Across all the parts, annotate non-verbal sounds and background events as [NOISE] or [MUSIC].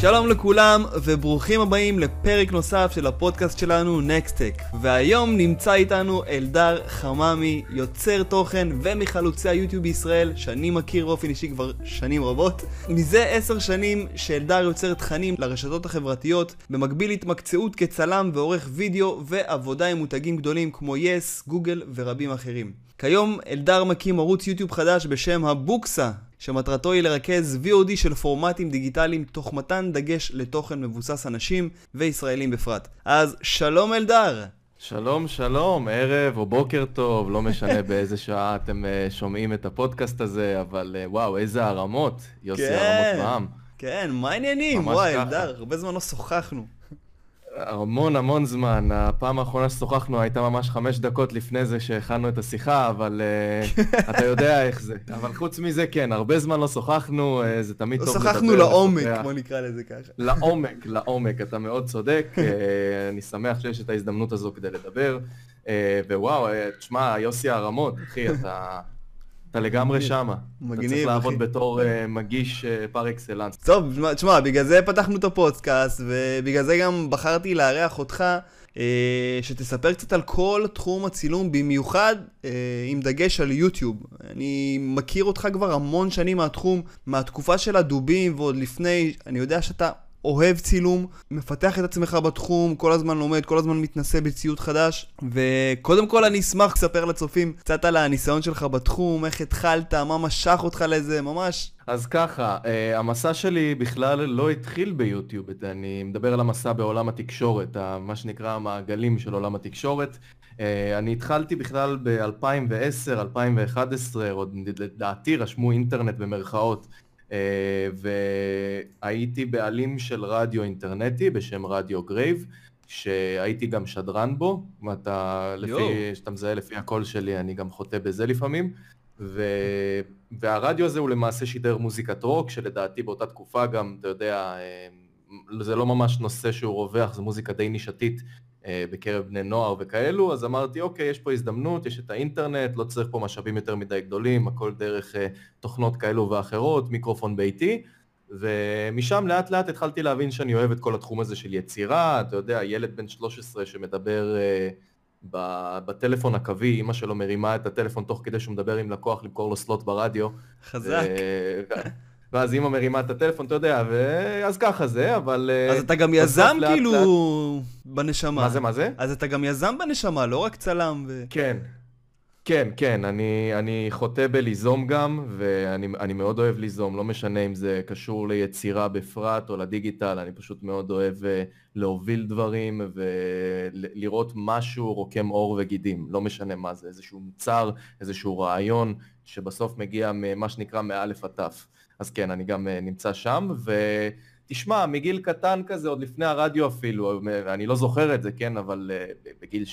שלום לכולם וברוכים הבאים לפרק נוסף של הפודקאסט שלנו נקסטק והיום נמצא איתנו אלדר חממי, יוצר תוכן ומחלוצי היוטיוב בישראל שאני מכיר באופן אישי כבר שנים רבות. מזה עשר שנים שאלדר יוצר תכנים לרשתות החברתיות במקביל התמקצעות כצלם ועורך וידאו ועבודה עם מותגים גדולים כמו יס, גוגל ורבים אחרים. כיום אלדר מקים ערוץ יוטיוב חדש בשם הבוקסה שמטרתו היא לרכז VOD של פורמטים דיגיטליים תוך מתן דגש לתוכן מבוסס אנשים וישראלים בפרט. אז שלום אלדר! שלום, שלום, ערב או בוקר טוב, לא משנה [LAUGHS] באיזה שעה אתם uh, שומעים את הפודקאסט הזה, אבל uh, וואו, איזה הרמות, יוסי כן, הרמות בעם. כן, מה העניינים? וואי, ככה. אלדר, הרבה זמן לא שוחחנו. המון המון זמן, הפעם האחרונה ששוחחנו הייתה ממש חמש דקות לפני זה שהכנו את השיחה, אבל uh, [LAUGHS] אתה יודע איך זה. אבל חוץ מזה, כן, הרבה זמן לא שוחחנו, uh, זה תמיד לא טוב שוחחנו לדבר, לעומק, לשוחח. בוא נקרא לזה ככה. לעומק, לעומק, אתה מאוד צודק, [LAUGHS] אה, אני שמח שיש את ההזדמנות הזו כדי לדבר, אה, ווואו, אה, תשמע, יוסי הרמות, אחי, אתה, אתה לגמרי שמה. מגניב, אתה צריך לעבוד אחי. בתור אה, מגיש אה, פר אקסלנס. טוב, תשמע- בגלל זה פתחנו את הפודקאסט, ובגלל זה גם בחרתי לארח אותך, אה, שתספר קצת על כל תחום הצילום, במיוחד אה, עם דגש על יוטיוב. אני מכיר אותך כבר המון שנים מהתחום, מהתקופה של הדובים ועוד לפני, אני יודע שאתה... אוהב צילום, מפתח את עצמך בתחום, כל הזמן לומד, כל הזמן מתנסה בציוד חדש וקודם כל אני אשמח לספר לצופים קצת על הניסיון שלך בתחום, איך התחלת, מה משך אותך לזה, ממש אז ככה, אה, המסע שלי בכלל לא התחיל ביוטיוב, אני מדבר על המסע בעולם התקשורת, מה שנקרא המעגלים של עולם התקשורת. אה, אני התחלתי בכלל ב-2010, 2011, עוד לדעתי רשמו אינטרנט במרכאות, והייתי בעלים של רדיו אינטרנטי בשם רדיו גרייב, שהייתי גם שדרן בו, ואתה. לפי, שאתה מזהה לפי הקול שלי, אני גם חוטא בזה לפעמים. ו... [LAUGHS] והרדיו הזה הוא למעשה שידר מוזיקת רוק, שלדעתי באותה תקופה גם, אתה יודע, אה, זה לא ממש נושא שהוא רווח, זו מוזיקה די נישתית אה, בקרב בני נוער וכאלו, אז אמרתי, אוקיי, יש פה הזדמנות, יש את האינטרנט, לא צריך פה משאבים יותר מדי גדולים, הכל דרך אה, תוכנות כאלו ואחרות, מיקרופון ביתי, ומשם לאט לאט התחלתי להבין שאני אוהב את כל התחום הזה של יצירה, אתה יודע, ילד בן 13 שמדבר אה, ב- בטלפון הקווי, אמא שלו מרימה את הטלפון תוך כדי שהוא מדבר עם לקוח למכור לו סלוט ברדיו. חזק. ואז אמא מרימה את הטלפון, אתה יודע, ואז ככה זה, אבל... אה, אז אתה גם יזם לאט כאילו לאט- בנשמה. מה זה, מה זה? אז אתה גם יזם בנשמה, לא רק צלם ו... כן, כן, כן, אני, אני חוטא בליזום גם, ואני אני מאוד אוהב ליזום, לא משנה אם זה קשור ליצירה בפרט או לדיגיטל, אני פשוט מאוד אוהב אה, להוביל דברים ולראות משהו רוקם עור וגידים, לא משנה מה זה, איזשהו מוצר, איזשהו רעיון, שבסוף מגיע ממה שנקרא מאלף עד תף. אז כן, אני גם אה, נמצא שם, ו... תשמע, מגיל קטן כזה, עוד לפני הרדיו אפילו, אני לא זוכר את זה, כן, אבל אה, בגיל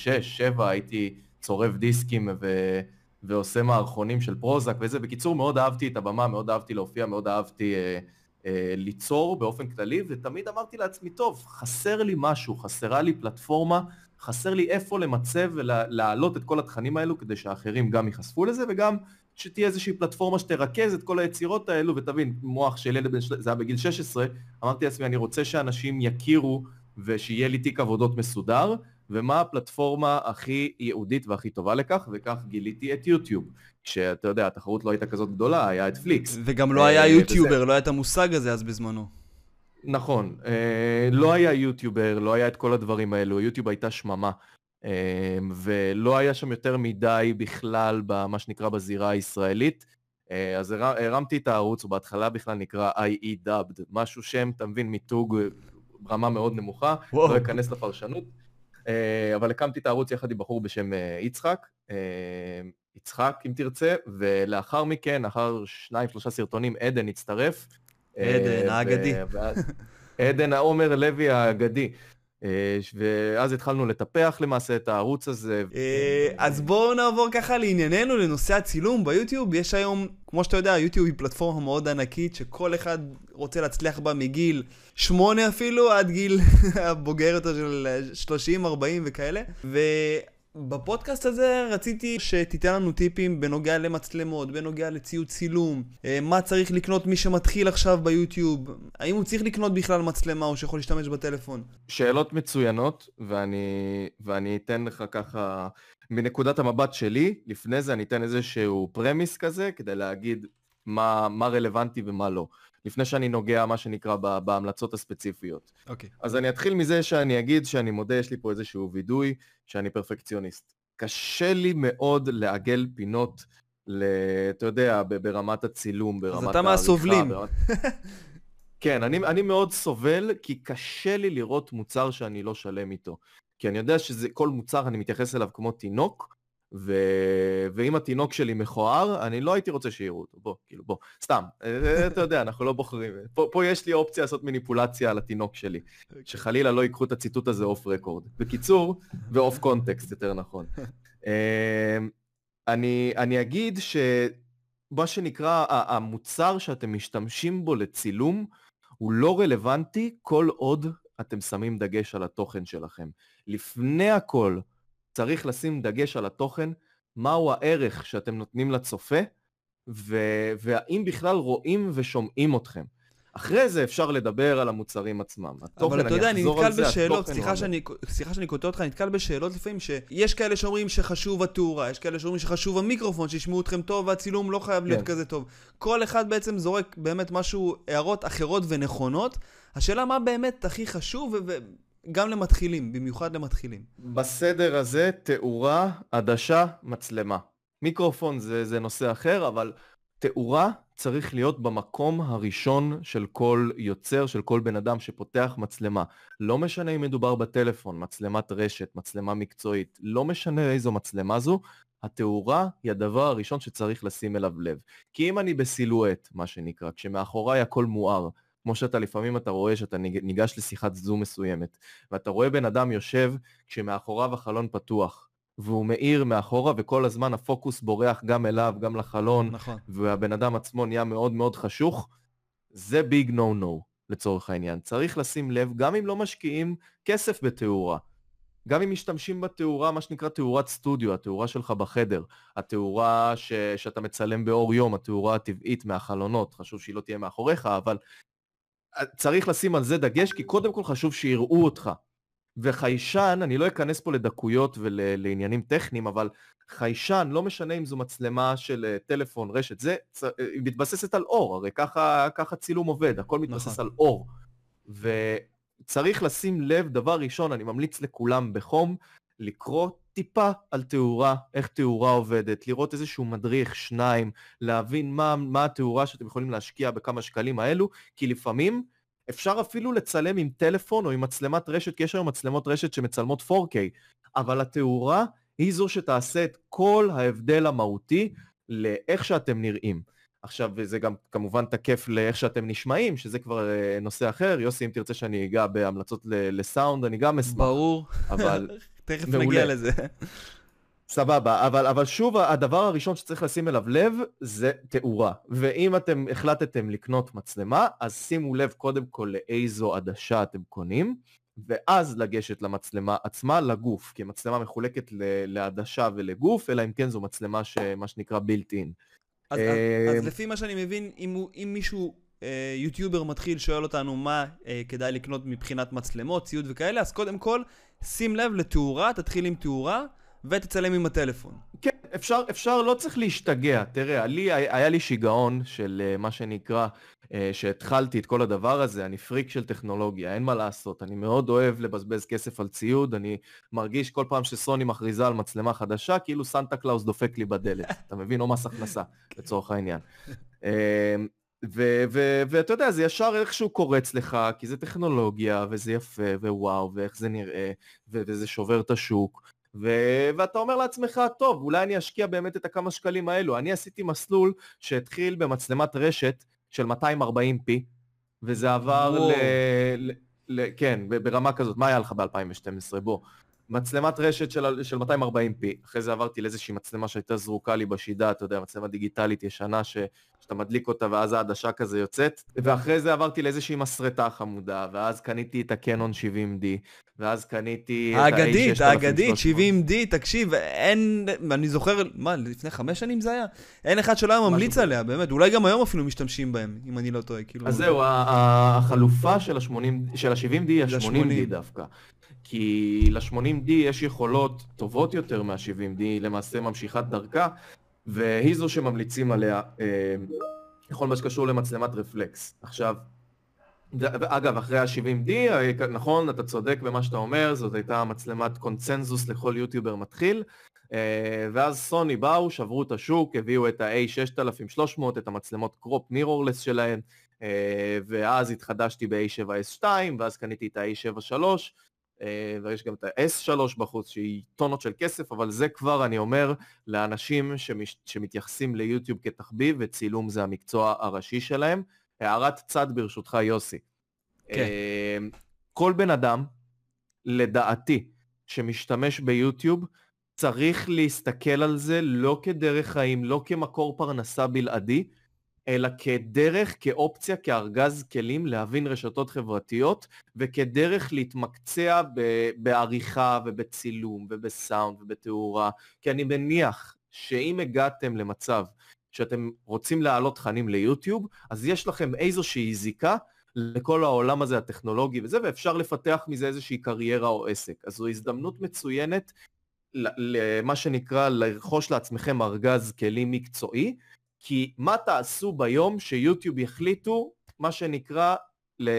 6-7 הייתי צורב דיסקים ו... ועושה מערכונים של פרוזק וזה. בקיצור, מאוד אהבתי את הבמה, מאוד אהבתי להופיע, מאוד אהבתי אה, אה, ליצור באופן כללי, ותמיד אמרתי לעצמי, טוב, חסר לי משהו, חסרה לי פלטפורמה, חסר לי איפה למצב ולהעלות את כל התכנים האלו כדי שאחרים גם ייחשפו לזה, וגם שתהיה איזושהי פלטפורמה שתרכז את כל היצירות האלו, ותבין, מוח של ילד זה היה בגיל 16, אמרתי לעצמי, אני רוצה שאנשים יכירו ושיהיה לי תיק עבודות מסודר, ומה הפלטפורמה הכי ייעודית והכי טובה לכך, וכך גיליתי את יוטיוב. כשאתה יודע, התחרות לא הייתה כזאת גדולה, היה את פליקס. וגם לא אה, היה וזה- יוטיובר, לא היה את המושג הזה אז בזמנו. נכון, אה, לא היה יוטיובר, לא היה את כל הדברים האלו, יוטיוב הייתה שממה. אה, ולא היה שם יותר מדי בכלל במה שנקרא בזירה הישראלית. אה, אז הר- הרמתי את הערוץ, הוא בהתחלה בכלל נקרא IE Dubbed, משהו שם, אתה מבין, מיתוג אה, ברמה מאוד נמוכה, וואו. לא אכנס לפרשנות. אה, אבל הקמתי את הערוץ יחד עם בחור בשם יצחק, יצחק אם תרצה, ולאחר מכן, אחר שניים שלושה סרטונים, עדן הצטרף. עדן, האגדי. ואז- עדן העומר לוי האגדי. אה, ואז התחלנו לטפח למעשה את הערוץ הזה. אה, אז בואו נעבור ככה לענייננו, לנושא הצילום ביוטיוב. יש היום, כמו שאתה יודע, יוטיוב היא פלטפורמה מאוד ענקית, שכל אחד רוצה להצליח בה מגיל שמונה אפילו, עד גיל [LAUGHS] הבוגר יותר של 30, 40 וכאלה. בפודקאסט הזה רציתי שתיתן לנו טיפים בנוגע למצלמות, בנוגע לציוד צילום, אה, מה צריך לקנות מי שמתחיל עכשיו ביוטיוב, האם הוא צריך לקנות בכלל מצלמה או שיכול להשתמש בטלפון. שאלות מצוינות, ואני, ואני אתן לך ככה, מנקודת המבט שלי, לפני זה אני אתן איזשהו פרמיס כזה, כדי להגיד מה, מה רלוונטי ומה לא. לפני שאני נוגע, מה שנקרא, בהמלצות הספציפיות. אוקיי. Okay. אז אני אתחיל מזה שאני אגיד שאני מודה, יש לי פה איזשהו וידוי, שאני פרפקציוניסט. קשה לי מאוד לעגל פינות, ל... אתה יודע, ברמת הצילום, ברמת העריכה. אז אתה מהסובלים. ברמת... כן, אני, אני מאוד סובל, כי קשה לי לראות מוצר שאני לא שלם איתו. כי אני יודע שכל מוצר אני מתייחס אליו כמו תינוק, ו... ואם התינוק שלי מכוער, אני לא הייתי רוצה שיראו אותו, בוא, כאילו, בוא, סתם, אה, אתה יודע, אנחנו לא בוחרים. פה, פה יש לי אופציה לעשות מניפולציה על התינוק שלי, שחלילה לא ייקחו את הציטוט הזה אוף רקורד. בקיצור, ואוף קונטקסט, יותר נכון. [LAUGHS] אמ, אני, אני אגיד שמה שנקרא, המוצר שאתם משתמשים בו לצילום, הוא לא רלוונטי כל עוד אתם שמים דגש על התוכן שלכם. לפני הכל, צריך לשים דגש על התוכן, מהו הערך שאתם נותנים לצופה, ו- והאם בכלל רואים ושומעים אתכם. אחרי זה אפשר לדבר על המוצרים עצמם. התוכן, אבל אתה יודע, אני נתקל בשאלות, סליחה שאני, שאני קוטע אותך, אני נתקל בשאלות לפעמים שיש כאלה שאומרים שחשוב התאורה, יש כאלה שאומרים שחשוב המיקרופון, שישמעו אתכם טוב והצילום לא חייב להיות כן. כזה טוב. כל אחד בעצם זורק באמת משהו, הערות אחרות ונכונות. השאלה מה באמת הכי חשוב, ו- גם למתחילים, במיוחד למתחילים. בסדר הזה, תאורה, עדשה, מצלמה. מיקרופון זה, זה נושא אחר, אבל תאורה צריך להיות במקום הראשון של כל יוצר, של כל בן אדם שפותח מצלמה. לא משנה אם מדובר בטלפון, מצלמת רשת, מצלמה מקצועית, לא משנה איזו מצלמה זו, התאורה היא הדבר הראשון שצריך לשים אליו לב. כי אם אני בסילואט, מה שנקרא, כשמאחוריי הכל מואר, כמו שאתה לפעמים אתה רואה שאתה ניגש לשיחת זום מסוימת, ואתה רואה בן אדם יושב כשמאחוריו החלון פתוח, והוא מאיר מאחורה וכל הזמן הפוקוס בורח גם אליו, גם לחלון, נכון. והבן אדם עצמו נהיה מאוד מאוד חשוך, זה ביג נו נו לצורך העניין. צריך לשים לב, גם אם לא משקיעים כסף בתאורה, גם אם משתמשים בתאורה, מה שנקרא תאורת סטודיו, התאורה שלך בחדר, התאורה ש... שאתה מצלם באור יום, התאורה הטבעית מהחלונות, חשוב שהיא לא תהיה מאחוריך, אבל צריך לשים על זה דגש, כי קודם כל חשוב שיראו אותך. וחיישן, אני לא אכנס פה לדקויות ולעניינים טכניים, אבל חיישן, לא משנה אם זו מצלמה של אה, טלפון, רשת, זה, אה, היא מתבססת על אור, הרי ככה, ככה צילום עובד, הכל מתבסס נכון. על אור. וצריך לשים לב, דבר ראשון, אני ממליץ לכולם בחום, לקרוא טיפה על תאורה, איך תאורה עובדת, לראות איזשהו מדריך, שניים, להבין מה, מה התאורה שאתם יכולים להשקיע בכמה שקלים האלו, כי לפעמים אפשר אפילו לצלם עם טלפון או עם מצלמת רשת, כי יש היום מצלמות רשת שמצלמות 4K, אבל התאורה היא זו שתעשה את כל ההבדל המהותי לאיך שאתם נראים. עכשיו, זה גם כמובן תקף לאיך שאתם נשמעים, שזה כבר אה, נושא אחר. יוסי, אם תרצה שאני אגע בהמלצות לסאונד, אני גם אשמח. ברור. אבל [LAUGHS] תכף נגיע לזה. סבבה, אבל, אבל שוב, הדבר הראשון שצריך לשים אליו לב זה תאורה. ואם אתם החלטתם לקנות מצלמה, אז שימו לב קודם כל לאיזו עדשה אתם קונים, ואז לגשת למצלמה עצמה, לגוף, כי מצלמה מחולקת לעדשה ולגוף, אלא אם כן זו מצלמה שמה שנקרא built in. אז, אז, אז לפי מה שאני מבין, אם, אם מישהו אה, יוטיובר מתחיל שואל אותנו מה אה, כדאי לקנות מבחינת מצלמות, ציוד וכאלה, אז קודם כל, שים לב לתאורה, תתחיל עם תאורה, ותצלם עם הטלפון. כן, אפשר, אפשר, לא צריך להשתגע. תראה, לי, היה לי שיגעון של אה, מה שנקרא, אה, שהתחלתי את כל הדבר הזה, אני פריק של טכנולוגיה, אין מה לעשות. אני מאוד אוהב לבזבז כסף על ציוד, אני מרגיש כל פעם שסוני מכריזה על מצלמה חדשה, כאילו סנטה קלאוס דופק לי בדלת. אתה מבין? או מס הכנסה, [LAUGHS] לצורך העניין. ואתה יודע, זה ישר איכשהו קורץ לך, כי זה טכנולוגיה, וזה יפה, ווואו, ואיך זה נראה, וזה שובר את השוק. ו- ואתה אומר לעצמך, טוב, אולי אני אשקיע באמת את הכמה שקלים האלו. אני עשיתי מסלול שהתחיל במצלמת רשת של 240p, וזה עבר ל... ל... ל... כן, ברמה כזאת. מה היה לך ב-2012? בוא. מצלמת רשת של, של 240p, אחרי זה עברתי לאיזושהי מצלמה שהייתה זרוקה לי בשידה, אתה יודע, מצלמה דיגיטלית ישנה ש, שאתה מדליק אותה ואז העדשה כזה יוצאת, ואחרי זה עברתי לאיזושהי מסרטה חמודה, ואז קניתי את הקנון 70D, ואז קניתי את ה-A6300. האגדית, האגדית, 70D, תקשיב, אין, אני זוכר, מה, לפני חמש שנים זה היה? אין אחד שלא היה ממליץ עליה, באמת, אולי גם היום אפילו משתמשים בהם, אם אני לא טועה, כאילו. אז זהו, החלופה של ה-70D היא ה-80D דווקא. כי ל-80D יש יכולות טובות יותר מה-70D, למעשה ממשיכת דרכה, והיא זו שממליצים עליה אה, בכל מה שקשור למצלמת רפלקס. עכשיו, אגב, אחרי ה-70D, אה, נכון, אתה צודק במה שאתה אומר, זאת הייתה מצלמת קונצנזוס לכל יוטיובר מתחיל, אה, ואז סוני באו, שברו את השוק, הביאו את ה-A6300, את המצלמות קרופ מירורלס שלהם, ואז התחדשתי ב-A7S2, ואז קניתי את ה-A73, אה, ויש גם את ה-S3 בחוץ שהיא טונות של כסף, אבל זה כבר אני אומר לאנשים שמש... שמתייחסים ליוטיוב כתחביב וצילום זה המקצוע הראשי שלהם. הערת צד ברשותך יוסי. כן. אה, כל בן אדם, לדעתי, שמשתמש ביוטיוב, צריך להסתכל על זה לא כדרך חיים, לא כמקור פרנסה בלעדי, אלא כדרך, כאופציה, כארגז כלים להבין רשתות חברתיות וכדרך להתמקצע בעריכה ובצילום ובסאונד ובתאורה. כי אני מניח שאם הגעתם למצב שאתם רוצים להעלות תכנים ליוטיוב, אז יש לכם איזושהי זיקה לכל העולם הזה הטכנולוגי וזה, ואפשר לפתח מזה איזושהי קריירה או עסק. אז זו הזדמנות מצוינת למה שנקרא לרכוש לעצמכם ארגז כלים מקצועי, כי מה תעשו ביום שיוטיוב יחליטו, מה שנקרא, ל...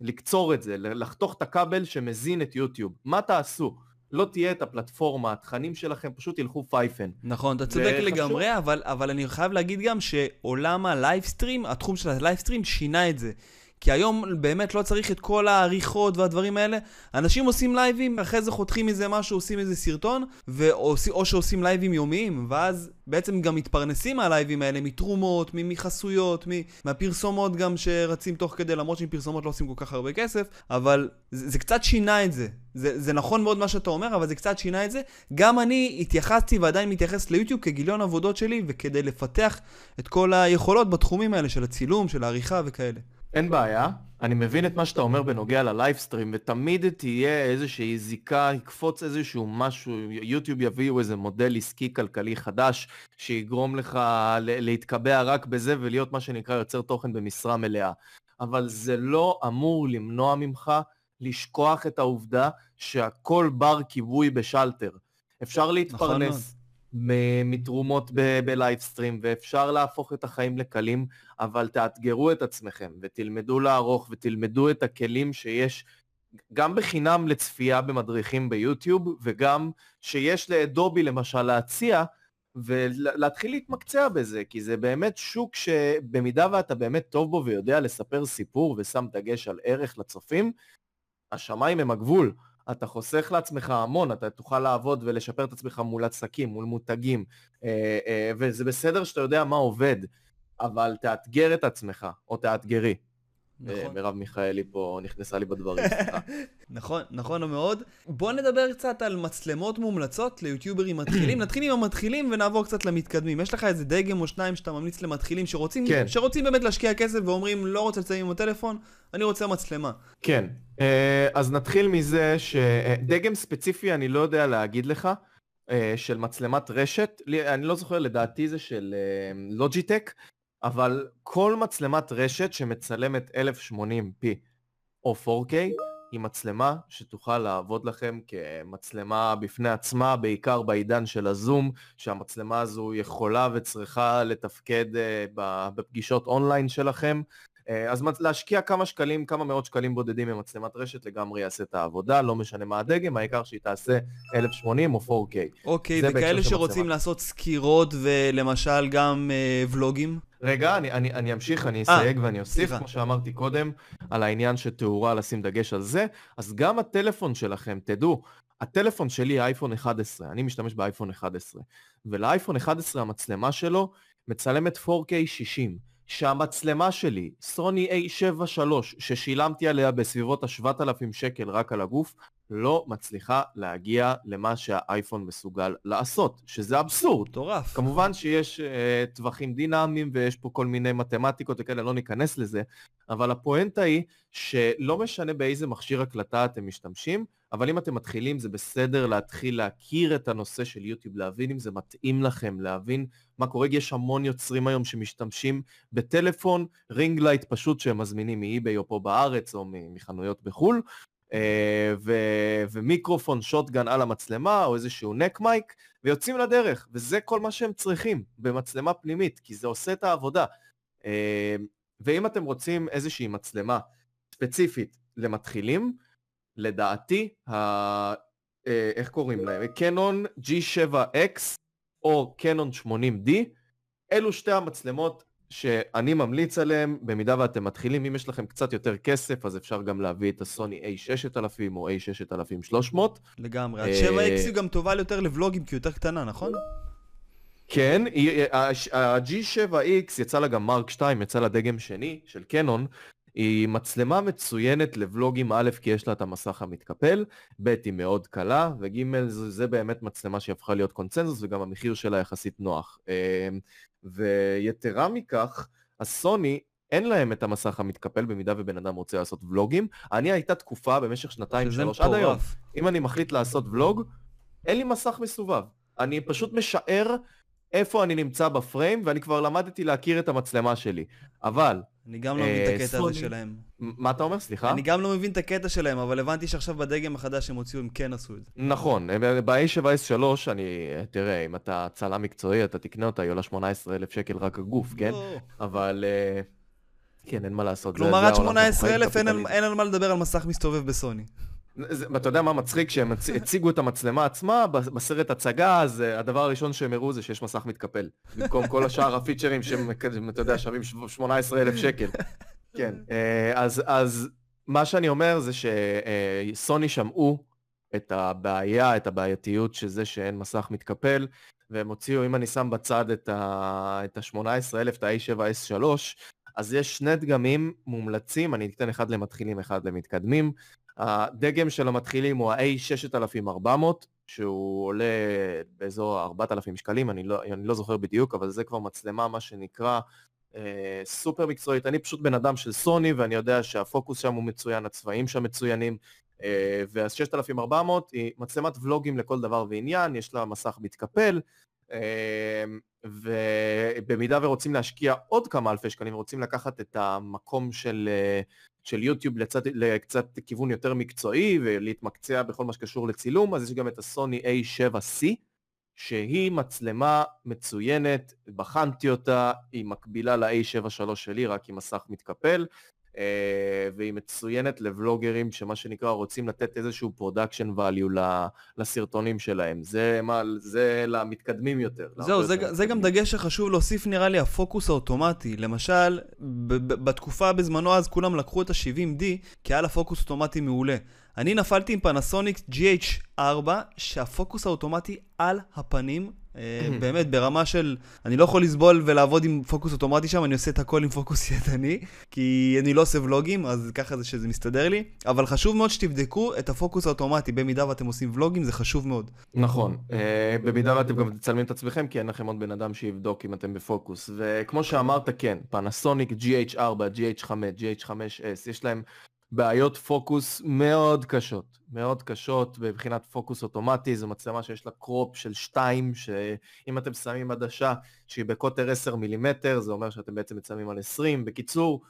לקצור את זה, לחתוך את הכבל שמזין את יוטיוב? מה תעשו? לא תהיה את הפלטפורמה, התכנים שלכם פשוט ילכו פייפן. נכון, אתה צודק וחשוב... לגמרי, אבל, אבל אני חייב להגיד גם שעולם ה livestream, התחום של ה livestream שינה את זה. כי היום באמת לא צריך את כל העריכות והדברים האלה. אנשים עושים לייבים, אחרי זה חותכים מזה משהו, עושים איזה סרטון, ואו, או שעושים לייבים יומיים, ואז בעצם גם מתפרנסים מהלייבים האלה, מתרומות, מחסויות, מהפרסומות גם שרצים תוך כדי, למרות שעם פרסומות לא עושים כל כך הרבה כסף, אבל זה, זה קצת שינה את זה. זה. זה נכון מאוד מה שאתה אומר, אבל זה קצת שינה את זה. גם אני התייחסתי ועדיין מתייחס ליוטיוב כגיליון עבודות שלי, וכדי לפתח את כל היכולות בתחומים האלה של הצילום, של העריכה וכאלה. אין בעיה, אני מבין את מה שאתה אומר בנוגע ללייבסטרים, ותמיד תהיה איזושהי זיקה, יקפוץ איזשהו משהו, יוטיוב יביאו איזה מודל עסקי כלכלי חדש, שיגרום לך להתקבע רק בזה ולהיות מה שנקרא יוצר תוכן במשרה מלאה. אבל זה לא אמור למנוע ממך לשכוח את העובדה שהכל בר כיבוי בשלטר. אפשר להתפרנס. נכון מתרומות בלייבסטרים, ואפשר להפוך את החיים לקלים, אבל תאתגרו את עצמכם, ותלמדו לערוך, ותלמדו את הכלים שיש גם בחינם לצפייה במדריכים ביוטיוב, וגם שיש לאדובי למשל להציע, ולהתחיל להתמקצע בזה, כי זה באמת שוק שבמידה ואתה באמת טוב בו ויודע לספר סיפור ושם דגש על ערך לצופים, השמיים הם הגבול. אתה חוסך לעצמך המון, אתה תוכל לעבוד ולשפר את עצמך מול עסקים, מול מותגים, אה, אה, וזה בסדר שאתה יודע מה עובד, אבל תאתגר את עצמך, או תאתגרי. אה, נכון. מרב מיכאלי פה נכנסה לי בדברים. [LAUGHS] נכון, נכון מאוד. בוא נדבר קצת על מצלמות מומלצות ליוטיוברים מתחילים. [CLEARS THROAT] נתחיל עם המתחילים ונעבור קצת למתקדמים. יש לך איזה דגם או שניים שאתה ממליץ למתחילים שרוצים, כן. שרוצים באמת להשקיע כסף ואומרים לא רוצה לצלם עם הטלפון, אני רוצה מצלמה. כן, אה, אז נתחיל מזה שדגם ספציפי אני לא יודע להגיד לך. אה, של מצלמת רשת, אני לא זוכר, לדעתי זה של לוג'יטק, אבל כל מצלמת רשת שמצלמת 1080p או 4K היא מצלמה שתוכל לעבוד לכם כמצלמה בפני עצמה, בעיקר בעידן של הזום, שהמצלמה הזו יכולה וצריכה לתפקד אה, בפגישות אונליין שלכם. אה, אז להשקיע כמה שקלים, כמה מאות שקלים בודדים במצלמת רשת לגמרי יעשה את העבודה, לא משנה מה הדגם, העיקר שהיא תעשה 1080 או 4K. אוקיי, וכאלה שרוצים לעשות סקירות ולמשל גם אה, ולוגים? רגע, אני, אני, אני אמשיך, אני אסייג 아, ואני אוסיף. כמו שאמרתי קודם, על העניין שתאורה לשים דגש על זה, אז גם הטלפון שלכם, תדעו, הטלפון שלי אייפון 11, אני משתמש באייפון 11, ולאייפון 11 המצלמה שלו מצלמת 4K 60. שהמצלמה שלי, סוני A7 III, ששילמתי עליה בסביבות ה-7,000 שקל רק על הגוף, לא מצליחה להגיע למה שהאייפון מסוגל לעשות, שזה אבסורד. מטורף. כמובן שיש uh, טווחים דינמיים ויש פה כל מיני מתמטיקות וכאלה, לא ניכנס לזה, אבל הפואנטה היא שלא משנה באיזה מכשיר הקלטה אתם משתמשים, אבל אם אתם מתחילים זה בסדר להתחיל להכיר את הנושא של יוטיוב, להבין אם זה מתאים לכם, להבין מה קורה. יש המון יוצרים היום שמשתמשים בטלפון, ring light פשוט שהם מזמינים מ eBay או פה בארץ או מחנויות בחו"ל, אה, ו- ומיקרופון shotgun על המצלמה או איזשהו neck mic ויוצאים לדרך וזה כל מה שהם צריכים במצלמה פנימית כי זה עושה את העבודה אה, ואם אתם רוצים איזושהי מצלמה ספציפית למתחילים לדעתי ה... אה, איך קוראים להם? קנון G7X או קנון 80D אלו שתי המצלמות שאני ממליץ עליהם, במידה ואתם מתחילים, אם יש לכם קצת יותר כסף, אז אפשר גם להביא את הסוני A6000 או A6300. לגמרי. ה-7X היא גם טובה יותר לבלוגים, כי היא יותר קטנה, נכון? כן, ה-G7X יצא לה גם מרק 2, יצא לה דגם שני של קנון. היא מצלמה מצוינת לבלוגים א', כי יש לה את המסך המתקפל, ב', היא מאוד קלה, וג', זה, זה באמת מצלמה שהפכה להיות קונצנזוס, וגם המחיר שלה יחסית נוח. ויתרה מכך, הסוני אין להם את המסך המתקפל במידה ובן אדם רוצה לעשות ולוגים. אני הייתה תקופה במשך שנתיים שלוש עד היום. אם אני מחליט לעשות ולוג, אין לי מסך מסובב. אני פשוט משער איפה אני נמצא בפריים, ואני כבר למדתי להכיר את המצלמה שלי. אבל... אני גם לא מבין את הקטע הזה שלהם. מה אתה אומר? סליחה? אני גם לא מבין את הקטע שלהם, אבל הבנתי שעכשיו בדגם החדש שהם הוציאו, הם כן עשו את זה. נכון, ב-A7S3, אני... תראה, אם אתה צלם מקצועי, אתה תקנה אותה, היא עולה 18,000 שקל רק הגוף, כן? לא. אבל... אה, כן, אין מה לעשות. כלומר, עד 18,000 אין על מה לדבר על מסך מסתובב בסוני. ואתה יודע מה מצחיק? כשהם הציגו את המצלמה עצמה בסרט הצגה, אז אה, הדבר הראשון שהם הראו זה שיש מסך מתקפל. במקום כל השאר הפיצ'רים שהם, אתה יודע, שווים 18,000 שקל. כן, אה, אז, אז מה שאני אומר זה שסוני שמעו את הבעיה, את הבעייתיות של זה שאין מסך מתקפל, והם הוציאו, אם אני שם בצד את ה-18,000, את ה-A7S3, אז יש שני דגמים מומלצים, אני אתן אחד למתחילים, אחד למתקדמים. הדגם של המתחילים הוא ה-A6400, שהוא עולה באזור 4,000 שקלים, אני לא, אני לא זוכר בדיוק, אבל זה כבר מצלמה, מה שנקרא, אה, סופר מקצועית. אני פשוט בן אדם של סוני, ואני יודע שהפוקוס שם הוא מצוין, הצבעים שם מצוינים, אה, וה-6400 היא מצלמת ולוגים לכל דבר ועניין, יש לה מסך מתקפל, אה, ובמידה ורוצים להשקיע עוד כמה אלפי שקלים ורוצים לקחת את המקום של, אה, של יוטיוב לצד, לקצת כיוון יותר מקצועי ולהתמקצע בכל מה שקשור לצילום, אז יש גם את הסוני A7C, שהיא מצלמה מצוינת, בחנתי אותה, היא מקבילה ל-A73 שלי, רק עם מסך מתקפל. אה, והיא מצוינת לבלוגרים שמה שנקרא רוצים לתת איזשהו production value לסרטונים שלהם. זה, מה, זה למתקדמים יותר. זהו, זה, יותר זה גם דגש שחשוב להוסיף נראה לי הפוקוס האוטומטי. למשל, בתקופה בזמנו אז כולם לקחו את ה-70D כי היה לה פוקוס אוטומטי מעולה. אני נפלתי עם פנסוניק GH4 שהפוקוס האוטומטי על הפנים באמת, ברמה של... אני לא יכול לסבול ולעבוד עם פוקוס אוטומטי שם, אני עושה את הכל עם פוקוס [LAUGHS] ידני, כי אני לא עושה ולוגים, אז ככה זה שזה מסתדר לי. אבל חשוב מאוד שתבדקו את הפוקוס האוטומטי, במידה ואתם עושים ולוגים, זה חשוב מאוד. נכון, אה, במידה ואתם גם תצלמים את עצמכם, כי אין לכם עוד בן אדם שיבדוק אם אתם בפוקוס. וכמו שאמרת, כן, פנסוניק GH4, GH5, GH5S, יש להם בעיות פוקוס מאוד קשות, מאוד קשות מבחינת פוקוס אוטומטי, זו מצלמה שיש לה קרופ של 2, שאם אתם שמים עדשה שהיא בקוטר 10 מילימטר, זה אומר שאתם בעצם מצלמים על 20. בקיצור,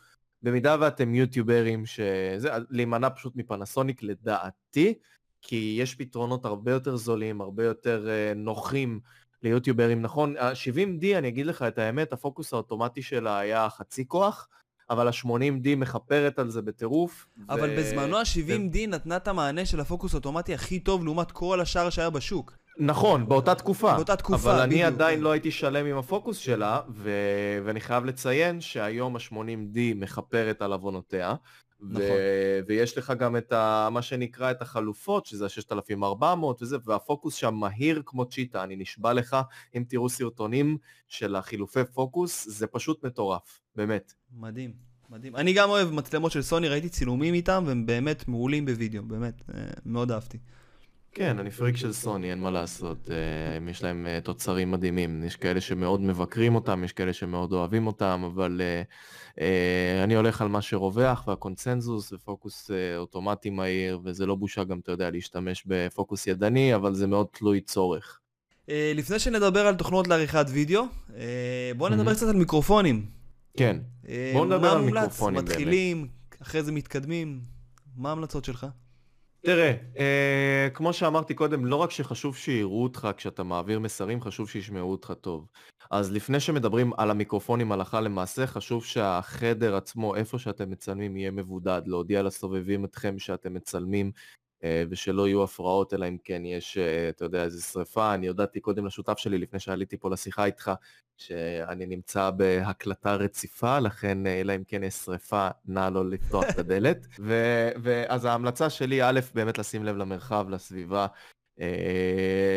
במידה ואתם יוטיוברים, שזה, להימנע פשוט מפנסוניק לדעתי, כי יש פתרונות הרבה יותר זולים, הרבה יותר uh, נוחים ליוטיוברים. נכון, ה-70D, אני אגיד לך את האמת, הפוקוס האוטומטי שלה היה חצי כוח, אבל ה-80D מכפרת על זה בטירוף. אבל ו... בזמנו ה-70D ו... נתנה את המענה של הפוקוס אוטומטי הכי טוב לעומת כל השאר שהיה בשוק. נכון, באותה תקופה. באותה תקופה, אבל בדיוק. אני עדיין לא הייתי שלם עם הפוקוס שלה, ו... ואני חייב לציין שהיום ה-80D מכפרת על עוונותיה. נכון. ו- ויש לך גם את ה- מה שנקרא את החלופות, שזה ה-6400 וזה, והפוקוס שם מהיר כמו צ'יטה, אני נשבע לך, אם תראו סרטונים של החילופי פוקוס, זה פשוט מטורף, באמת. מדהים. מדהים. אני גם אוהב מצלמות של סוני, ראיתי צילומים איתם, והם באמת מעולים בווידאו, באמת, אה, מאוד אהבתי. כן, אני פריק של סוני, אין מה לעשות. אה, יש להם אה, תוצרים מדהימים. יש כאלה שמאוד מבקרים אותם, יש כאלה שמאוד אוהבים אותם, אבל אני הולך על מה שרווח, והקונצנזוס ופוקוס אוטומטי מהיר, וזה לא בושה גם, אתה יודע, להשתמש בפוקוס ידני, אבל זה מאוד תלוי צורך. לפני שנדבר על תוכנות לעריכת וידאו, בואו נדבר קצת על מיקרופונים. כן, בואו נדבר על מיקרופונים באמת. מתחילים, אחרי זה מתקדמים, מה ההמלצות שלך? תראה, אה, כמו שאמרתי קודם, לא רק שחשוב שיראו אותך כשאתה מעביר מסרים, חשוב שישמעו אותך טוב. אז לפני שמדברים על המיקרופונים הלכה למעשה, חשוב שהחדר עצמו, איפה שאתם מצלמים, יהיה מבודד, להודיע לסובבים אתכם שאתם מצלמים ושלא יהיו הפרעות, אלא אם כן יש, אה, אתה יודע, איזה שריפה. אני הודעתי קודם לשותף שלי, לפני שעליתי פה לשיחה איתך, שאני נמצא בהקלטה רציפה, לכן אה, אלא אם כן יש שריפה, נא לא לפתוח את הדלת. ואז ההמלצה שלי, א', באמת לשים לב למרחב, לסביבה,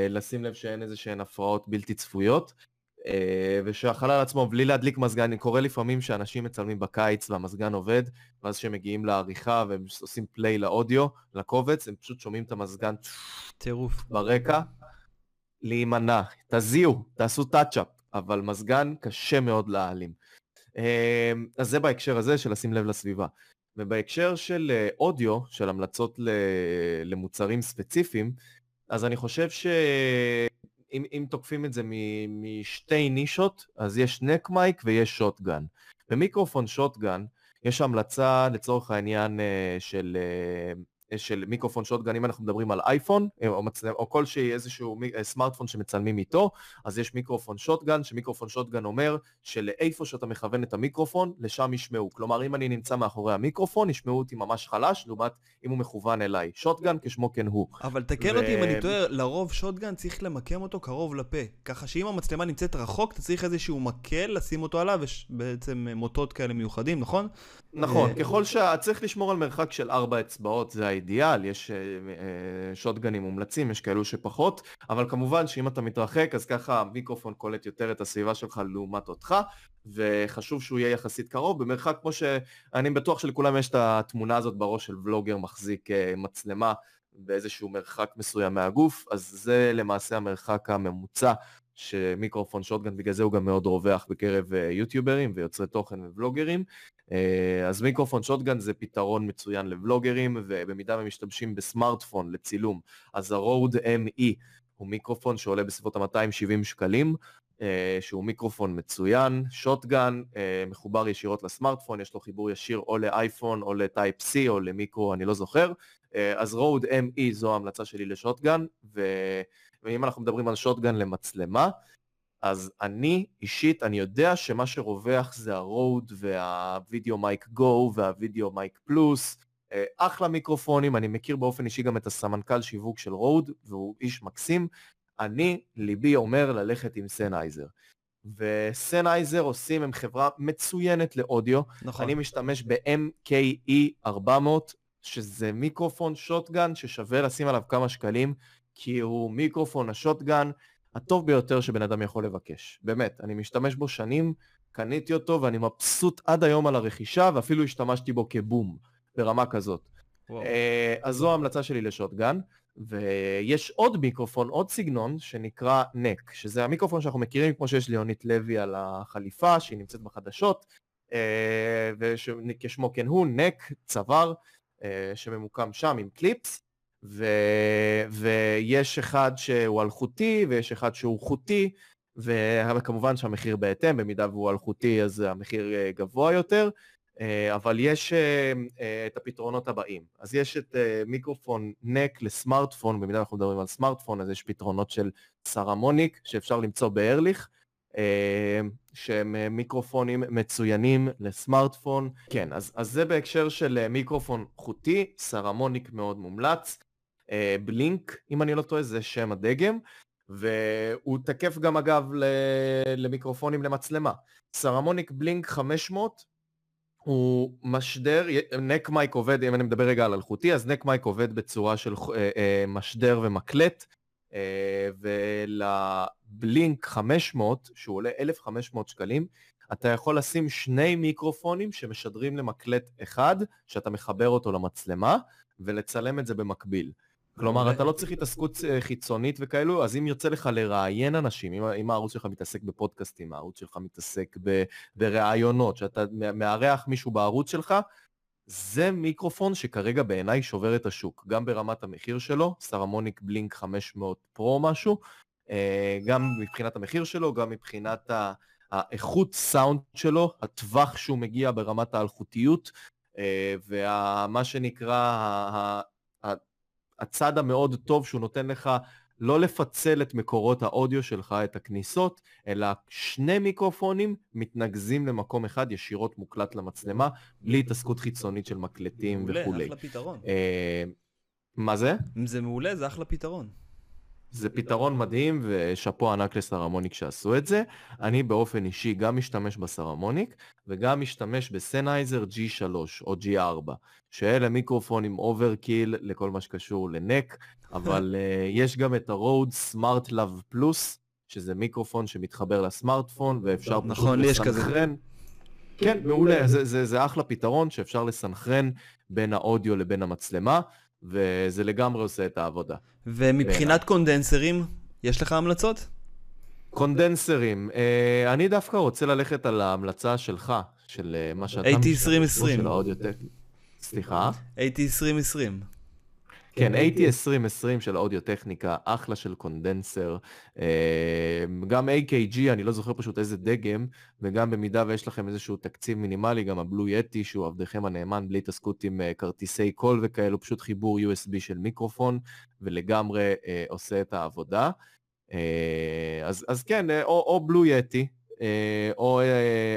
לשים לב שאין איזה שהן הפרעות בלתי צפויות. אה, ושהחלל עצמו, בלי להדליק מזגן, אני קורא לפעמים שאנשים מצלמים בקיץ והמזגן עובד, ואז כשהם מגיעים לעריכה והם עושים פליי לאודיו, לקובץ, הם פשוט שומעים את המזגן טירוף ברקע. להימנע, תזיעו, תעשו טאצ'אפ, אבל מזגן קשה מאוד להעלים. אה, אז זה בהקשר הזה של לשים לב לסביבה. ובהקשר של אה, אודיו, של המלצות למוצרים ספציפיים, אז אני חושב ש... אם, אם תוקפים את זה משתי נישות, אז יש נק מייק ויש שוטגן. במיקרופון שוטגן יש המלצה לצורך העניין אה, של אה, של מיקרופון שוטגן, אם אנחנו מדברים על אייפון, אה, או, מצל... או כלשהי איזשהו מ... אה, סמארטפון שמצלמים איתו, אז יש מיקרופון שוטגן, שמיקרופון שוטגן אומר שלאיפה שאתה מכוון את המיקרופון, לשם ישמעו. כלומר, אם אני נמצא מאחורי המיקרופון, ישמעו אותי ממש חלש, לעומת אם הוא מכוון אליי. שוטגן כשמו כן הוא. אבל תקן ו... אותי אם אני טועה, לרוב שוטגן צריך למקם אותו קרוב לפה. ככה שאם המצלמה נמצאת רחוק, אתה צריך איזשהו מקל לשים אותו עליו, יש בעצם מוטות כאלה מיוחדים, נכון? נכון, אה, ככל שצריך לשמור על מרחק של ארבע אצבעות, זה האידיאל, יש אה, אה, שוטגנים מומלצים, יש כאלו שפחות, אבל כמובן שאם אתה מתרחק, אז ככה המיקרופון קולט יותר את הסביבה שלך לעומת אותך, וחשוב שהוא יהיה יחסית קרוב, במרחק כמו שאני בטוח שלכולם יש את התמונה הזאת בראש של ולוגר מחזיק מצלמה באיזשהו מרחק מסוים מהגוף, אז זה למעשה המרחק הממוצע שמיקרופון שוטגן בגלל זה הוא גם מאוד רווח בקרב יוטיוברים ויוצרי תוכן ובלוגרים. אה, אז מיקרופון שוטגן זה פתרון מצוין לבלוגרים, ובמידה הם משתמשים בסמארטפון לצילום, אז ה-Rode ME הוא מיקרופון שעולה בסביבות ה-270 שקלים, אה, שהוא מיקרופון מצוין, שוטגן, אה, מחובר ישירות לסמארטפון, יש לו חיבור ישיר או לאייפון או לטייפ C או למיקרו, אני לא זוכר, אז Rode ME זו ההמלצה שלי ל shotgun, ו... ואם אנחנו מדברים על shotgun למצלמה, אז אני אישית, אני יודע שמה שרווח זה ה Rode וה VideoMic Go וה VideoMic Plus, אחלה מיקרופונים, אני מכיר באופן אישי גם את הסמנכ"ל שיווק של Rode, והוא איש מקסים. אני, ליבי אומר ללכת עם Sennheiser. ו Sennheiser עושים, הם חברה מצוינת לאודיו. נכון. אני משתמש ב-MKE 400, שזה מיקרופון שוטגן ששווה לשים עליו כמה שקלים, כי הוא מיקרופון השוטגן הטוב ביותר שבן אדם יכול לבקש. באמת, אני משתמש בו שנים, קניתי אותו ואני מבסוט עד היום על הרכישה, ואפילו השתמשתי בו כבום, ברמה כזאת. וואו. אה, אז זו ההמלצה שלי לשוטגן, ויש עוד מיקרופון, עוד סגנון, שנקרא נק, שזה המיקרופון שאנחנו מכירים, כמו שיש ליונית לוי על החליפה, שהיא נמצאת בחדשות, אה, וכשמו כן הוא, neck, צוואר, אה, שממוקם שם עם קליפס, ו... ויש אחד שהוא אלחוטי ויש אחד שהוא חוטי, וכמובן שהמחיר בהתאם, במידה והוא אלחוטי אז המחיר אה, גבוה יותר, אבל יש אה, את הפתרונות הבאים. אז יש את מיקרופון neck לסמארטפון, במידה אנחנו מדברים על סמארטפון, אז יש פתרונות של Saramonic שאפשר למצוא בארליך. שהם מיקרופונים מצוינים לסמארטפון. כן, אז, אז זה בהקשר של מיקרופון חוטי, Saramonic מאוד מומלץ. אה, Blink, אם אני לא טועה, זה שם הדגם, והוא תקף גם אגב למיקרופונים למצלמה. Saramonic Blink 500 הוא משדר, neck mic עובד, אם אני מדבר רגע על אלחוטי, אז neck mic עובד בצורה של אה, אה, משדר ומקלט, Blink 500, שהוא עולה 1,500 שקלים, אתה יכול לשים שני מיקרופונים שמשדרים למקלט אחד, שאתה מחבר אותו למצלמה, ולצלם את זה במקביל. כלומר, אתה לא צריך התעסקות אה, חיצונית וכאלו, אז אם ירצה לך לראיין אנשים, אם, אם הערוץ שלך מתעסק בפודקאסטים, הערוץ שלך מתעסק ב, בראיונות, שאתה מארח מישהו בערוץ שלך, זה מיקרופון שכרגע בעיניי שובר את השוק, גם ברמת המחיר שלו, Saramonic Blink 500 Pro משהו, אה, גם מבחינת המחיר שלו, גם מבחינת האיכות סאונד שלו, הטווח שהוא מגיע ברמת האלחוטיות, אה, ומה שנקרא הצד המאוד טוב שהוא נותן לך לא לפצל את מקורות האודיו שלך, את הכניסות, אלא שני מיקרופונים מתנגזים למקום אחד ישירות מוקלט למצלמה, בלי התעסקות חיצונית של מקלטים מעולה, וכולי. מעולה, אחלה פתרון. אה, מה זה? אם זה מעולה, זה אחלה פתרון. זה פתרון מדהים ושאפו ענק ל Saramonic שעשו את זה. אני באופן אישי גם משתמש ב Saramonic וגם משתמש ב Sennheiser G3 או G4, שאלה מיקרופונים overkill לכל מה שקשור ל neck, אבל uh, [LAUGHS] יש גם את ה Rode smartLav Plus, שזה מיקרופון שמתחבר לסמארטפון ואפשר פשוט נכון, יש כזה. לסנכרן. כן, מעולה, זה, זה, זה אחלה פתרון שאפשר לסנכרן בין האודיו לבין המצלמה. וזה לגמרי עושה את העבודה. ומבחינת קונדנסרים, יש לך המלצות? קונדנסרים, אה, אני דווקא רוצה ללכת על ההמלצה שלך, של אה, מה שאתה... AT 2020. של האודיוטק. סליחה? AT 2020. כן, AT 2020 של האודיו-טכניקה, אחלה של קונדנסר. אה, גם AKG, אני לא זוכר פשוט איזה דגם, וגם במידה ויש לכם איזשהו תקציב מינימלי, גם הבלו יטי, שהוא עבדכם הנאמן, בלי התעסקות עם אה, כרטיסי קול וכאלו, פשוט חיבור USB של מיקרופון, ולגמרי אה, עושה את העבודה. אז, אז כן, או, או בלו יטי, או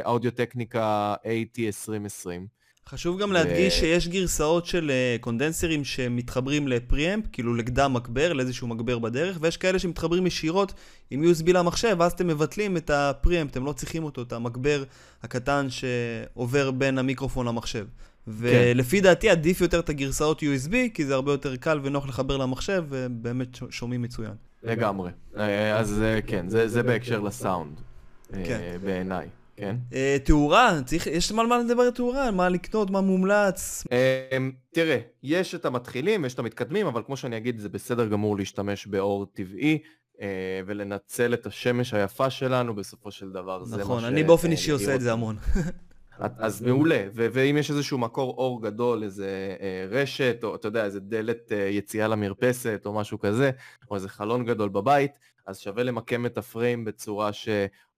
אודיו-טכניקה AT 2020. חשוב גם להדגיש ו... שיש גרסאות של uh, קונדנסרים שמתחברים לפריאמפ, כאילו לקדם מגבר, לאיזשהו מגבר בדרך, ויש כאלה שמתחברים ישירות עם USB למחשב, ואז אתם מבטלים את הפריאמפ, אתם לא צריכים אותו, את המגבר הקטן שעובר בין המיקרופון למחשב. כן. ולפי כן. דעתי עדיף יותר את הגרסאות USB, כי זה הרבה יותר קל ונוח לחבר למחשב, ובאמת שומעים מצוין. לגמרי. אה, אז אה, כן, זה, זה בהקשר לסאונד, כן. בעיניי. כן. אה, תאורה, צריך, יש על מה לדבר על תאורה, מה לקנות, מה מומלץ. אמ, תראה, יש את המתחילים ויש את המתקדמים, אבל כמו שאני אגיד, זה בסדר גמור להשתמש באור טבעי. אה, ולנצל את השמש היפה שלנו בסופו של דבר. נכון, אני באופן אישי עושה את זה המון. אז מעולה, ואם יש איזשהו מקור אור גדול, איזה אה, רשת, או אתה יודע, איזה דלת יציאה למרפסת, או משהו כזה, או איזה חלון גדול בבית, אז שווה למקם את הפריים בצורה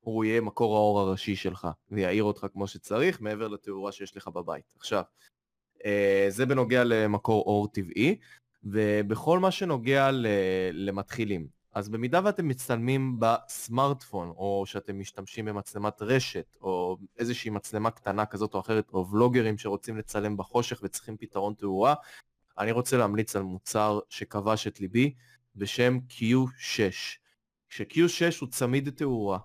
הוא יהיה מקור האור הראשי שלך, ויעיר אותך כמו שצריך, מעבר לתאורה שיש לך בבית. עכשיו, אה, זה בנוגע למקור אור טבעי, ובכל מה שנוגע למתחילים, אז במידה ואתם מצטלמים בסמארטפון, או שאתם משתמשים במצלמת רשת, או איזושהי מצלמה קטנה כזאת או אחרת, או ולוגרים שרוצים לצלם בחושך וצריכים פתרון תאורה, אני רוצה להמליץ על מוצר שכבש את ליבי, בשם Q6. כש-Q6 הוא צמיד תאורה,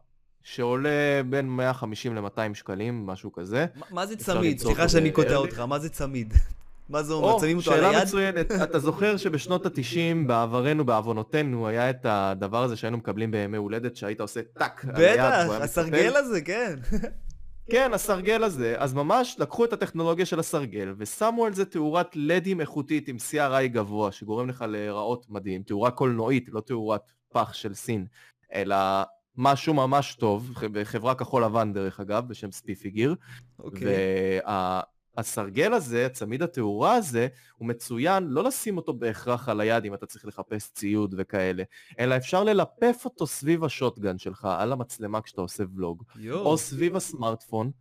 שעולה בין 150 ל-200 שקלים, משהו כזה. מה זה צמיד? סליחה שאני קוטע אותך, מה זה צמיד? [LAUGHS] מה זה אומר? שמים אותו על היד? שאלה מצוינת. [LAUGHS] אתה זוכר שבשנות ה-90, בעברנו, בעוונותינו, היה את הדבר הזה שהיינו מקבלים בימי הולדת, שהיית עושה טאק על היד. בטח, הסרגל הזה, כן. [LAUGHS] כן, הסרגל הזה. אז ממש לקחו את הטכנולוגיה של הסרגל, ושמו על זה תאורת לדים איכותית עם CRI גבוה, שגורם לך להיראות מדהים. תאורה קולנועית, לא תאורת פח של סין, אלא משהו ממש טוב, בחברה כחול לבן דרך אגב, בשם ספיפיגיר. אוקיי. והסרגל הזה, הצמיד התאורה הזה, הוא מצוין לא לשים אותו בהכרח על היד אם אתה צריך לחפש ציוד וכאלה, אלא אפשר ללפף אותו סביב השוטגן שלך, על המצלמה כשאתה עושה ולוג, יו. או סביב הסמארטפון.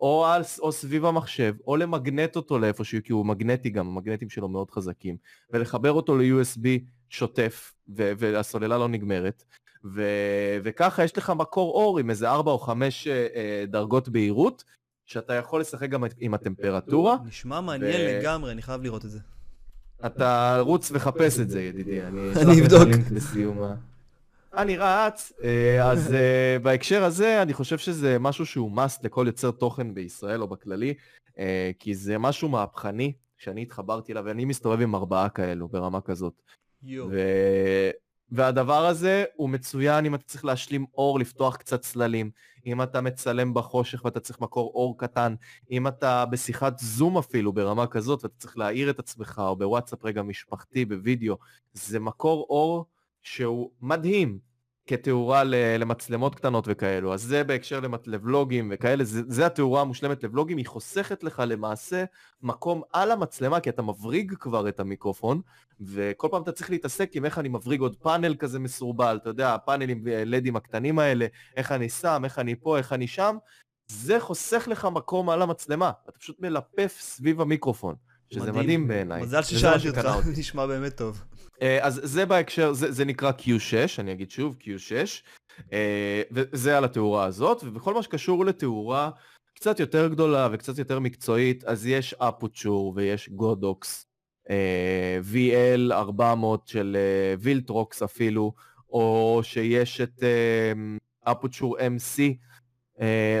או, על, או סביב המחשב, או למגנט אותו לאיפשהו, כי הוא מגנטי גם, המגנטים שלו מאוד חזקים, ולחבר אותו ל-USB שוטף, והסוללה לא נגמרת, ו... וככה יש לך מקור אור עם איזה 4 או 5 אה, אה, דרגות בהירות, שאתה יכול לשחק גם עם הטמפרטורה. נשמע מעניין ו... לגמרי, אני חייב לראות את זה. אתה רוץ וחפש את זה, ידידי. אני אני אבדוק. אני רץ, אה, אז בהקשר הזה אני חושב שזה משהו שהוא must לכל יוצר תוכן בישראל או בכללי, כי זה משהו מהפכני שאני התחברתי אליו, ואני מסתובב עם ארבעה כאלו ברמה כזאת. יו. והדבר הזה הוא מצוין אם אתה צריך להשלים אור, לפתוח קצת צללים. אם אתה מצלם בחושך ואתה צריך מקור אור קטן, אם אתה בשיחת זום אפילו ברמה כזאת ואתה צריך להעיר את עצמך, או בוואטסאפ רגע משפחתי, בווידאו, זה מקור אור שהוא מדהים. כתאורה למצלמות קטנות וכאלו. אז זה בהקשר לבלוגים וכאלה, זה, זה התאורה המושלמת לבלוגים, היא חוסכת לך למעשה מקום על המצלמה, כי אתה מבריג כבר את המיקרופון, וכל פעם אתה צריך להתעסק עם איך אני מבריג עוד פאנל כזה מסורבל, אתה יודע, הפאנלים לדים הקטנים האלה, איך אני שם, איך אני פה, איך אני שם, זה חוסך לך מקום על המצלמה, אתה פשוט מלפף סביב המיקרופון. שזה מדהים, בעיניי. מזל ששאלתי אותך, [LAUGHS] נשמע באמת טוב. אה, אז זה בהקשר, זה, זה נקרא Q6, אני אגיד שוב, Q6, אה, וזה על התאורה הזאת, ובכל מה שקשור לתאורה קצת יותר גדולה וקצת יותר מקצועית, אז יש Aputure ויש Godox, אה, VL 400 של Viltrox אפילו, או שיש את Aputure MC, אה,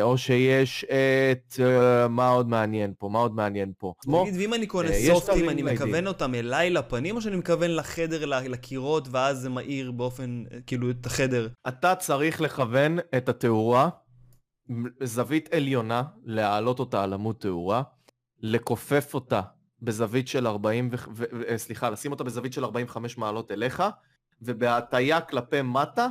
או שיש את... אה, מה עוד מעניין פה? מה עוד מעניין פה? תגיד, ואם אני קונה אה, סופטים, אני מכוון אותם אליי לפנים, או שאני מכוון לחדר, לקירות, ואז זה מאיר באופן, כאילו, את החדר? אתה צריך לכוון את התאורה, זווית עליונה, להעלות אותה על עמוד תאורה, לכופף אותה בזווית של 40, ו... סליחה, לשים אותה בזווית של 45 מעלות אליך, ובהטייה כלפי מטה,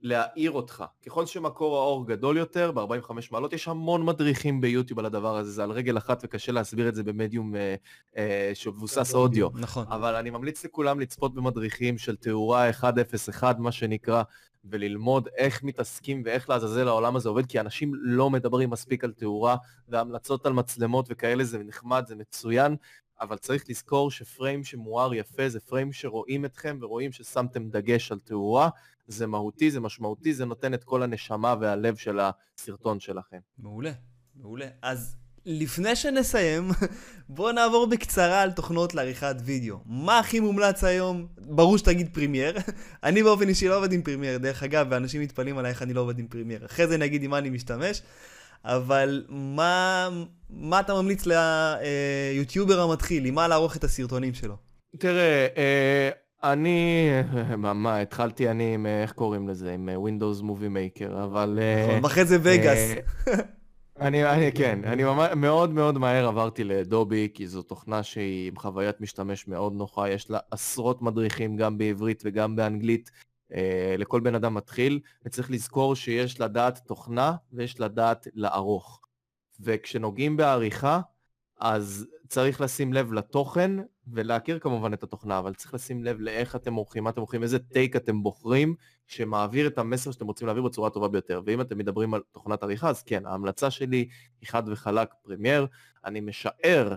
להעיר אותך. ככל שמקור האור גדול יותר, ב-45 מעלות, יש המון מדריכים ביוטיוב על הדבר הזה, זה על רגל אחת וקשה להסביר את זה במדיום אה, אה, שמבוסס אודיו. נכון. אבל אני ממליץ לכולם לצפות במדריכים של תאורה 101, מה שנקרא, וללמוד איך מתעסקים ואיך לעזאזל העולם הזה עובד, כי אנשים לא מדברים מספיק על תאורה, והמלצות על מצלמות וכאלה זה נחמד, זה מצוין, אבל צריך לזכור שפריים שמואר יפה זה פריים שרואים אתכם ורואים ששמתם דגש על תאורה, זה מהותי, זה משמעותי, זה נותן את כל הנשמה והלב של הסרטון שלכם. מעולה, מעולה. אז לפני שנסיים, [LAUGHS] בואו נעבור בקצרה על תוכנות לעריכת וידאו. מה הכי מומלץ היום? ברור שתגיד Premiere. [LAUGHS] אני באופן אישי לא עובד עם Premiere, דרך אגב, ואנשים מתפלאים עליי איך אני לא עובד עם Premiere. אחרי זה אני אגיד עם מה אני משתמש. אבל מה, מה אתה ממליץ ליוטיובר המתחיל? עם מה לערוך את הסרטונים שלו? תראה, אה, אני, מה, מה, התחלתי אני עם, איך קוראים לזה? עם אה, Windows Movie Maker, אבל... אה, נכון, ואחרי זה Vegas. [LAUGHS] אני, אני, כן, אני מאוד מאוד מהר עברתי ל Adobe, כי זו תוכנה שהיא עם חוויית משתמש מאוד נוחה, יש לה עשרות מדריכים גם בעברית וגם באנגלית, אה, לכל בן אדם מתחיל, וצריך לזכור שיש לדעת תוכנה ויש לדעת לערוך. וכשנוגעים בעריכה, אז צריך לשים לב לתוכן ולהכיר כמובן את התוכנה, אבל צריך לשים לב לאיך אתם עורכים, מה אתם עורכים, איזה טייק אתם בוחרים, שמעביר את המסר שאתם רוצים להעביר בצורה הטובה ביותר. ואם אתם מדברים על תוכנת עריכה, אז כן, ההמלצה שלי היא חד וחלק פרמייר. אני משער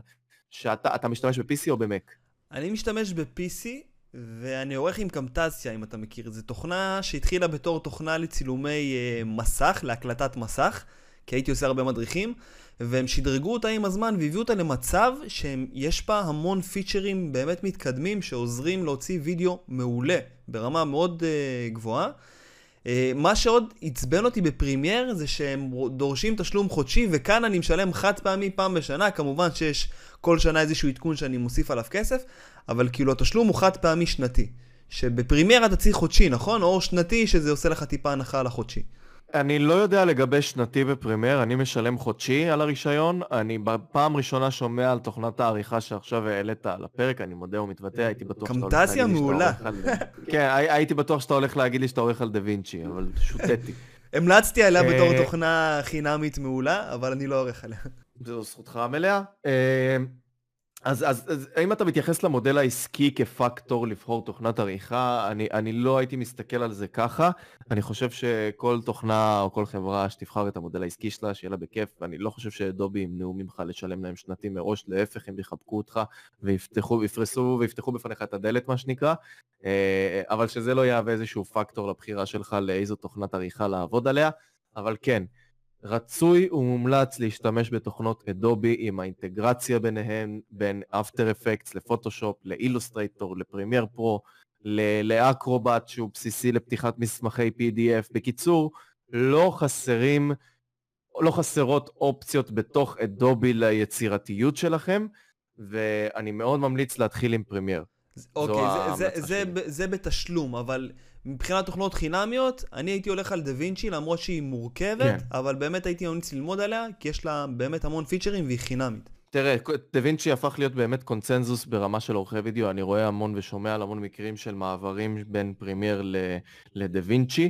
שאתה משתמש ב-PC או ב-Mac? אני משתמש ב-PC, ואני עורך עם Camtasia, אם אתה מכיר. זו תוכנה שהתחילה בתור תוכנה לצילומי אה, מסך, להקלטת מסך, כי הייתי עושה הרבה מדריכים, והם שדרגו אותה עם הזמן והביאו אותה למצב שיש בה המון פיצ'רים באמת מתקדמים שעוזרים להוציא וידאו מעולה, ברמה מאוד אה, גבוהה. אה, מה שעוד עצבן אותי ב Premiere זה שהם דורשים תשלום חודשי וכאן אני משלם חד פעמי פעם בשנה, כמובן שיש כל שנה איזשהו עדכון שאני מוסיף עליו כסף, אבל כאילו התשלום הוא חד פעמי שנתי. שב Premiere אתה צריך חודשי, נכון? או שנתי שזה עושה לך טיפה הנחה על החודשי. אני לא יודע לגבי שנתי ב Premiere, אני משלם חודשי על הרישיון. אני בפעם ראשונה שומע על תוכנת העריכה שעכשיו העלית על הפרק, אני מודה ומתוודה, הייתי בטוח שאתה הולך להגיד לי שאתה עורך על... כן, הייתי בטוח שאתה הולך להגיד לי שאתה עורך על דה וינצ'י, אבל שוטטי. [LAUGHS] המלצתי עליה בתור אה, תוכנה חינמית מעולה, אבל אני לא עורך עליה. זו זכותך המלאה. אז, אז, אז האם אתה מתייחס למודל העסקי כפקטור לבחור תוכנת עריכה? אני, אני לא הייתי מסתכל על זה ככה. אני חושב שכל תוכנה או כל חברה שתבחר את המודל העסקי שלה, שיהיה לה בכיף, ואני לא חושב שדובי ימנעו ממך לשלם להם שנתי מראש, להפך, הם יחבקו אותך ויפתחו, ויפרסו ויפתחו בפניך את הדלת, מה שנקרא, אה, אבל שזה לא יהווה איזשהו פקטור לבחירה שלך לאיזו תוכנת עריכה לעבוד עליה, אבל כן, רצוי ומומלץ להשתמש בתוכנות Adobe עם האינטגרציה ביניהן, בין אפטר אפקטס לפוטושופ, לאילוסטרייטור, לפרימייר פרו, לאקרובט שהוא בסיסי לפתיחת מסמכי PDF. בקיצור, לא חסרים, לא חסרות אופציות בתוך Adobe ליצירתיות שלכם, ואני מאוד ממליץ להתחיל עם Premiere. אוקיי, זה, זה, זה, זה בתשלום, אבל מבחינת תוכנות חינמיות, אני הייתי הולך על דה וינצ'י למרות שהיא מורכבת, כן. אבל באמת הייתי ממליץ ללמוד עליה, כי יש לה באמת המון פיצ'רים והיא חינמית. תראה, דה וינצ'י הפך להיות באמת קונצנזוס ברמה של עורכי וידאו, אני רואה המון ושומע על המון מקרים של מעברים בין Premiere ל DaVinci,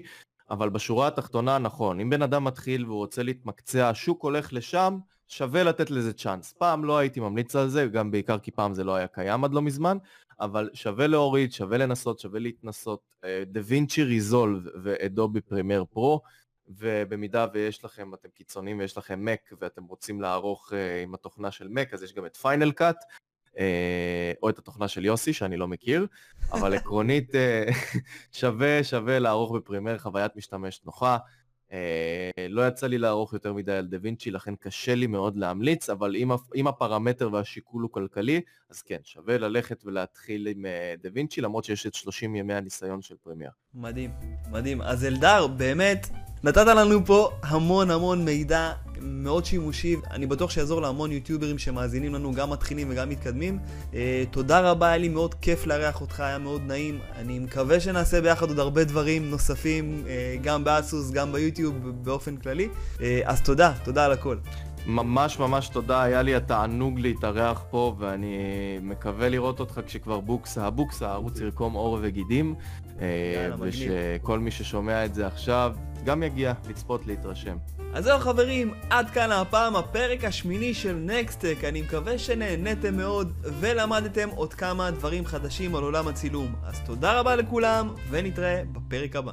אבל בשורה התחתונה נכון, אם בן אדם מתחיל והוא רוצה להתמקצע, השוק הולך לשם, שווה לתת לזה צ'אנס. פעם לא הייתי ממליץ על זה, גם בעיקר כי פעם זה לא היה קיים עד לא מזמן, אבל שווה להוריד, שווה לנסות, שווה להתנסות. DaVinci Resolve ו Adobe Premiere Pro, ובמידה ויש לכם, אתם קיצונים ויש לכם Mac ואתם רוצים לערוך אה, עם התוכנה של Mac, אז יש גם את Final Cut, אה, או את התוכנה של יוסי שאני לא מכיר, אבל [LAUGHS] עקרונית אה, [LAUGHS] שווה שווה לערוך ב Premiere חוויית משתמש נוחה. אה, לא יצא לי לערוך יותר מדי על דה וינצ'י, לכן קשה לי מאוד להמליץ, אבל אם, אם הפרמטר והשיקול הוא כלכלי, אז כן, שווה ללכת ולהתחיל עם דה וינצ'י, למרות שיש את 30 ימי הניסיון של Premiere. מדהים, מדהים. אז אלדר, באמת, נתת לנו פה המון המון מידע מאוד שימושי, אני בטוח שיעזור להמון יוטיוברים שמאזינים לנו, גם מתחילים וגם מתקדמים. אה, תודה רבה, היה לי מאוד כיף לארח אותך, היה מאוד נעים. אני מקווה שנעשה ביחד עוד הרבה דברים נוספים, אה, גם באסוס, גם ביוטיוב, באופן כללי. אה, אז תודה, תודה על הכל. ממש ממש תודה, היה לי התענוג להתארח פה ואני מקווה לראות אותך כשכבר בוקסה, הבוקסה, הערוץ ירקום עור וגידים ושכל מי ששומע את זה עכשיו גם יגיע לצפות להתרשם. אז זהו חברים, עד כאן הפעם הפרק השמיני של נקסטק, אני מקווה שנהניתם מאוד ולמדתם עוד כמה דברים חדשים על עולם הצילום. אז תודה רבה לכולם ונתראה בפרק הבא.